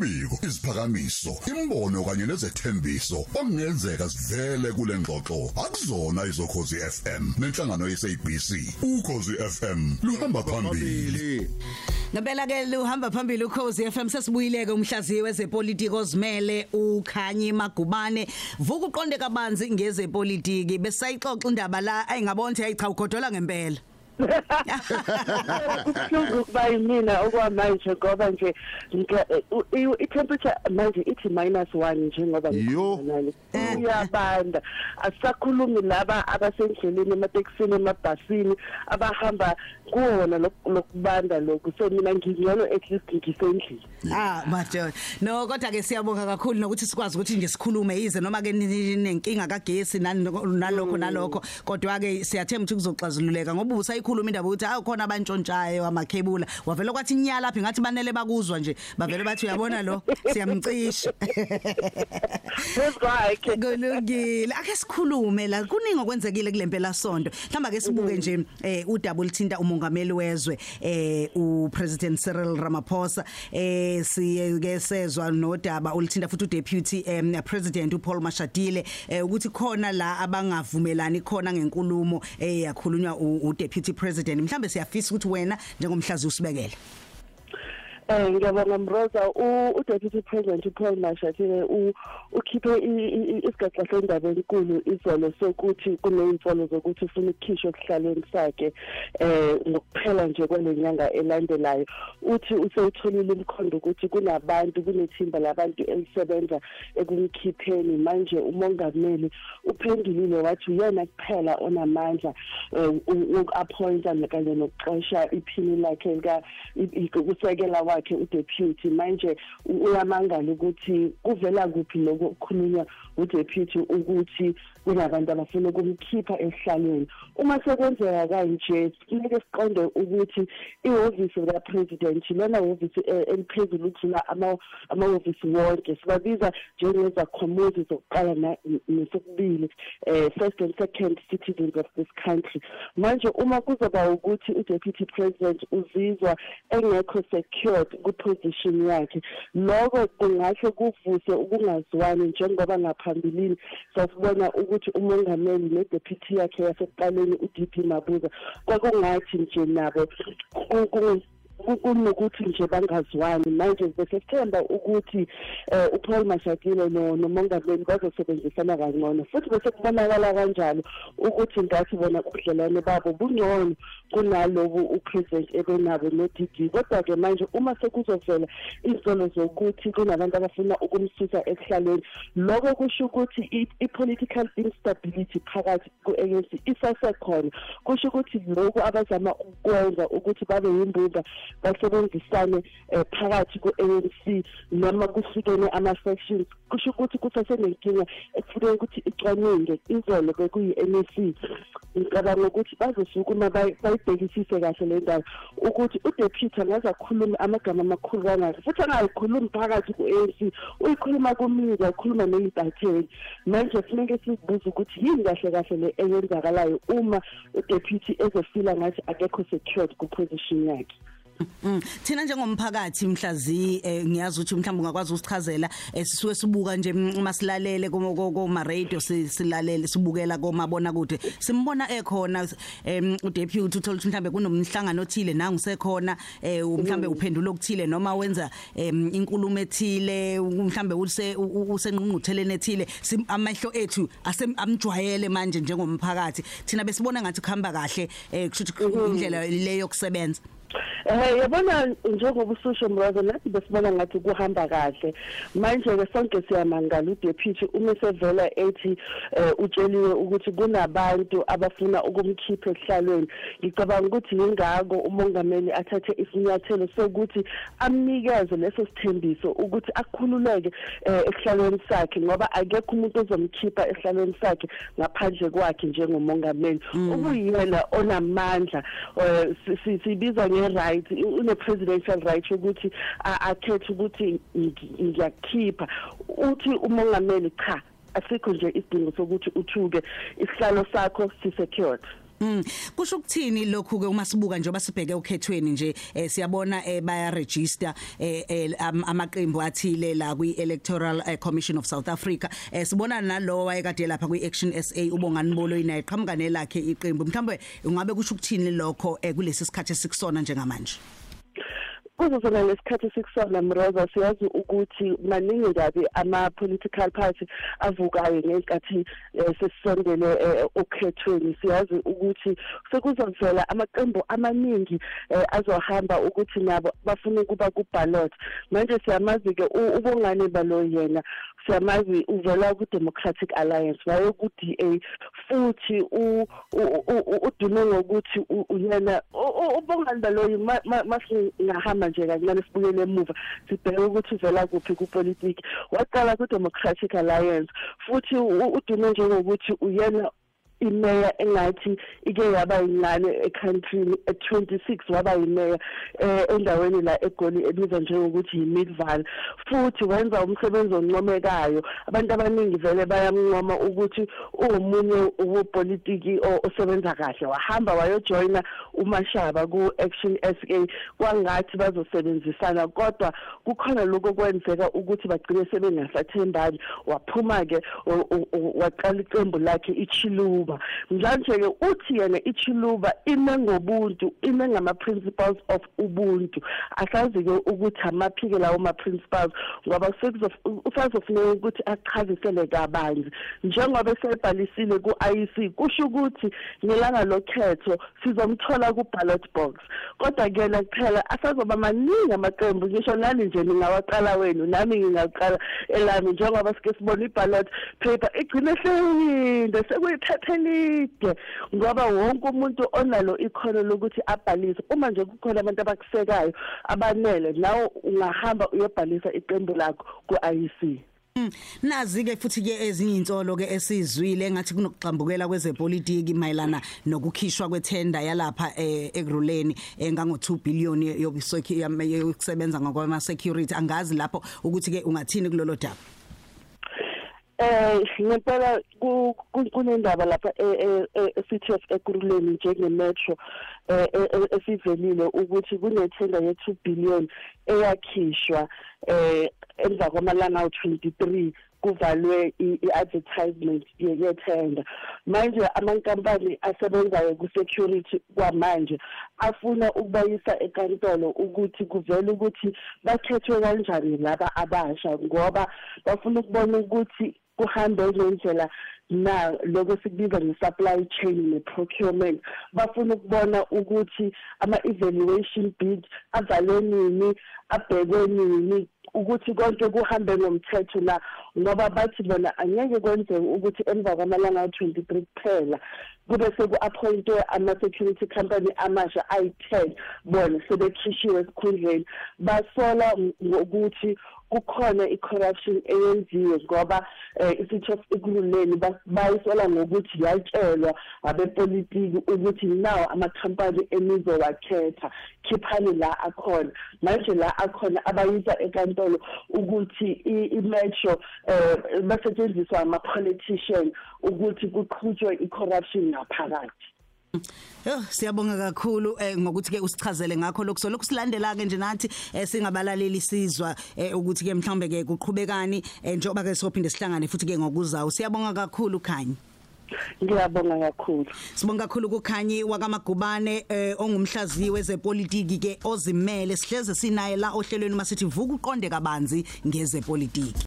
Imbiko, isiphakamiso, imbono kanye nezethembiso okungenzeka sivele kule ngxoxo. Akuzona izokhozi FM nenhlangano yeSABC. Ukhozi FM luhamba phambili. Ngempela ke luhamba phambili ukhozi FM sesibuyileke umhlaziyi wezepolitiki ozimele uKhanyi Magubane. Vuka uqonde kabanzi ngezepolitiki besayixoxa indaba la. Ayingabona ayicha ugodola ngempela. Kubuhlungu kuba yimina okwamanje ngoba nje i-temperature manje ithi minus one njengoba Yo. ngikhuluma nani uyabanda asisakhulumi laba abasendleleni ematekisini emabhasini abahamba kuwona lok- lokubanda lokhu. So mina ngingcono at least ngisendlini. Ah madoda. No kodwa ke siyabonga kakhulu nokuthi sikwazi ukuthi nje sikhulume yize noma ke nenkinga kagesi nani nalokho nalokho. Kodwa ke siyathemba ukuthi kuzoxazululeka ngoba usayikhuluma indaba ukuthi awu khona abantshontshayo amakhebula. Wavela kwathi inyala lapha ngathi banele bakuzwa nje. Bavele bathi uyabona lo? Siyamcisha. Kwakhe. Kulungile. Ake sikhulume la kuningi okwenzekile kule mpela sonto mhlamba ke sibuke nje eh udaba olithinta umongameli wezwe eh upresident Cyril Ramaphosa eh siyeke sezwa nodaba olithinta futhi udeputy eh, president uPaul Mashadile eh, ukuthi khona la abangavumelani khona ngenkulumo eh yakhulunywa u- udeputy president mhlambe siyafisa ukuthi wena njengomhlazi usibekele. Eh ngiyabonga Mroza. U u Deputy President uPaul Mashatile u ukhiphe i- i- i- isigaxa sendaba enkulu izolo sokuthi kuneyimfolo zokuthi ufuna ukukhishwa okuhlaleni sakhe eh ngokuphela nje kwalenyanga elandelayo. Uthi usewutholile umkhondo ukuthi kunabantu kunethimba labantu elisebenza ekumkhipheni. Manje umongameli uphendulile wathi uyena kuphela onamandla eh, u- uku-appointa kanye nokuxosha iphini lakhe lika i- i- ukusekela wakhe udeputy manje u- uyamangala ukuthi kuvela kuphi lokho okukhulunywa udeputy ukuthi kunabantu abafuna ukumkhipha esihlalweni uma sekwenzeka kanje kumele siqonde ukuthi ihhovisi likapresident lona hhovisi eh, eliphezulu ukudlula ama- amahhovisi wonke sibabiza njengezakhamuzi zokuqala na- nesokubili eh, first and second citizens of this country. Manje uma kuzoba ukuthi udeputy president uzizwa engekho secured kuposition yakhe. Lokho kungasho kuvuse ukungazwani njengoba ngaphambilini sasibona ukuthi umongameli nedeputy yakhe yasekuqaleni uDP Mabuza. Kwakungathi nje nabo ku- ku- ku- kunokuthi nje bangazwani. Manje besethemba ukuthi eh uPaul Mashadile no nomongameli bazosebenzisana kangcono. Futhi bese kubonakala kanjalo ukuthi ngathi bona ubudlelwane babo bungcono kunalobu upresident ebenabo no-DD kodwa ke manje uma sekuzovela izolo zokuthi kunabantu abafuna ukumsusa ekuhlaleni lokho kusho ukuthi i- i-political instability phakathi ku-ANC isasekhona. Kusho ukuthi lokhu abazama ukwenza ukuthi babe yimbumba basebenzisane eh, phakathi ku-ANC noma kuhlukene ama-sections. Kusho ukuthi kusasenenkinga ekufuneka ukuthi icwaninge izolo bekuyi-NEC ngicabanga ukuthi bazosukuma bayi- bayibhekisise kahle le ndaba ukuthi udeputy angaze akhulume amagama amakhulu kangaka futhi angayikhulumi phakathi ku-ANC uyikhuluma kumedia ukhuluma ney'ntatheli manje funeke sizibuze ukuthi yini kahle kahle le eyenzakalayo uma udeputy ezofila ngathi akekho secured ku-position yakhe. Mm. Thina njengomphakathi mhlazi eh, ngiyazi ukuthi mhlawumbe ungakwazi usichazela eh, sisuke sibuka nje mm, uma silalele kuma radio silalele sibukela komabona kude simbona ekhona udeputy uthola ukuthi mhlawumbe kunomhlangano othile nangu sekhona eh, mhlawumbe uphendula okuthile noma wenza inkulumo ethile mhlawumbe use usengqungqutheleni ethile. Amehlo ethu asem amjwayele manje njengomphakathi. Thina besibona ngathi kuhamba kahle kusho ukuthi indlela leyo yokusebenza. Eh yabona njengoba ususho mrazo nathi besibona ngathi kuhamba kahle manje ke sonke siyamangala udeputy uma sevela ethi eh, utsheliwe ukuthi kunabantu abafuna ukumkhipha esihlalweni. Ngicabanga ukuthi yingako umongameli athathe isinyathelo sokuthi amnikeze leso sithembiso ukuthi akhululeke eh, esihlalweni sakhe ngoba akekho umuntu ozomkhipha esihlalweni sakhe ngaphandle kwakhe njengomongameli. Ubuyena onamandla eh, si- si- sibiza nge-right une-presidential right yokuthi a- akhethe ukuthi ngi- ngiyakukhipha uthi umongameli cha asikho nje isidingo sokuthi uthuke isihlalo sakho sisecured. Mm. Kusho ukuthini lokhu ke uma sibuka njengoba sibheke ukhethweni nje eh, siyabona eh, baya register eh, eh, am- amaqembu athile la kwi Electoral eh, Commission of South Africa. Eh, sibona nalowa wayekade lapha kwi Action SA ubongani bolo inaye qhamuka nelakhe iqembu. Mhlawumbe ungabe kusho ukuthini lokho eh, kulesi sikhathi esikusona njengamanje? Kuzozona lesikhathi sikusona mroza siyazi ukuthi maningi kabi ama-political party avukayo ngenkathi um sesisondele um okhethweni siyazi ukuthi sekuzovela amaqembu amaningi um azohamba ukuthi nabo bafune ukuba ku-ballot manje siyamazi-ke u- ubongane balo yena siyamazi uvela ku-democratic alliance waye ku-d a futhi u- u- u- udume ngokuthi u- uyena u- u- ubongani baloyi masingahamba nje kancane sibukele emuva sibheke ukuthi uvela kuphi kupolitiki. Waqala ku-democratic alliance futhi u- udume njengokuthi uyena imeya engathi ike yaba yincane ecountryn e26 waba yimeya eh endaweni la egoli ebizwa njengokuthi yimidval futhi wenza umsebenzi oncomekayo. Abantu abaningi vele bayamncoma ukuthi uwumunye wopolitiki o- osebenza kahle. Wahamba wayojoyina umashaba ku-action SA kwangathi bazosebenzisana kodwa kukhona lokho kwenzeka ukuthi bagcine sebengasathembani. Waphuma-ke o- o- o- waqala iqembu lakhe ichiluba. Njanje-ke uthi yena ichiluba ime ngobuntu ime ngama-principles of ubuntu. Asazi-ke ukuthi amaphi-ke lawo ma-principles ngoba sekuzof- usazofuneka ukuthi achazisele kabanzi. Njengoba esebhalisile ku-IEC kusho ukuthi ngelanga lokhetho sizomthola ku-ballot box. Kodwa kuyena kuphela asazoba maningi amaqembu ngisho nani nje ningawaqala wenu nami ngingaqala elami njengoba sike sibona i-ballot paper igcine hleyinde sekuyiphepha elide ngoba wonke umuntu onalo ikhono lokuthi abhalise. Uma nje kukhona abantu abakusekayo abanele nawe ungahamba uyobhalisa iqembu lakho ku-IEC Mm, nazi ke futhi ke ezinye insolo ke esizwile ngathi kunokuxambukela kwezepolitiki mayelana nokukhishwa kwethenda yalapha eh, ekuruleni engango 2 billion yokuseki yokusebenza ngokwama security angazi lapho ukuthi ke ungathini kulolo daba. Eh ngempela ku- ku- kunendaba lapha e- e- e- City of Ekurhuleni njenge metro eh eh, eh, esivelile ukuthi kunethenda ye 2 billion eyakhishwa eh emva kwamalanga awu23 kuvalwe i-advertisement ye- yethenda. Manje amankampani asebenzayo ku-security kwamanje afuna ukubayisa enkantolo ukuthi kuvele ukuthi bakhethwe kanjani laba abasha ngoba bafuna ukubona ukuthi kuhambe ngendlela na lokho sikubiza nge-supply chain ne-procurement. Bafuna ukubona ukuthi ama-evaluation bid avalwe nini abhekwe nini ukuthi konke kuhambe ngomthetho la. Ngoba bathi bona angeke kwenzeke ukuthi emva kwamalanga awu-23 kuphela kube seku-appointwe ama-security company amasha ayi-10 bona sebekhishiwe esikhundleni. Basola ngokuthi kukhona i-corruption eyenziwe ngoba um i-city of ekululeni bayisola ngokuthi yatshelwa abepolitiki ukuthi nawo amakhampani enizowakhetha khiphani la akhona. Manje la akhona abayisa enkantolo ukuthi i-metro um basetshenziswa ama-politician ukuthi kuqhutshwe i-corruption ngaphakathi. Yo siyabonga kakhulu eh ngokuthi ke usichazele ngakho lokho so lokhu silandela ke nje nathi eh singabalaleli sizwa eh ukuthi ke mhlambe ke kuqhubekani njengoba ke sophinde sihlangane futhi ke ngokuzayo siyabonga kakhulu Khanyi. Ngiyabonga kakhulu. Sibonga kakhulu kuKhanyi wakamagubane ongumhlaziyi wezepolitiki ke ozimele. Sihleze sinaye la ohlelweni masithi vuka uqonde kabanzi ngezepolitiki.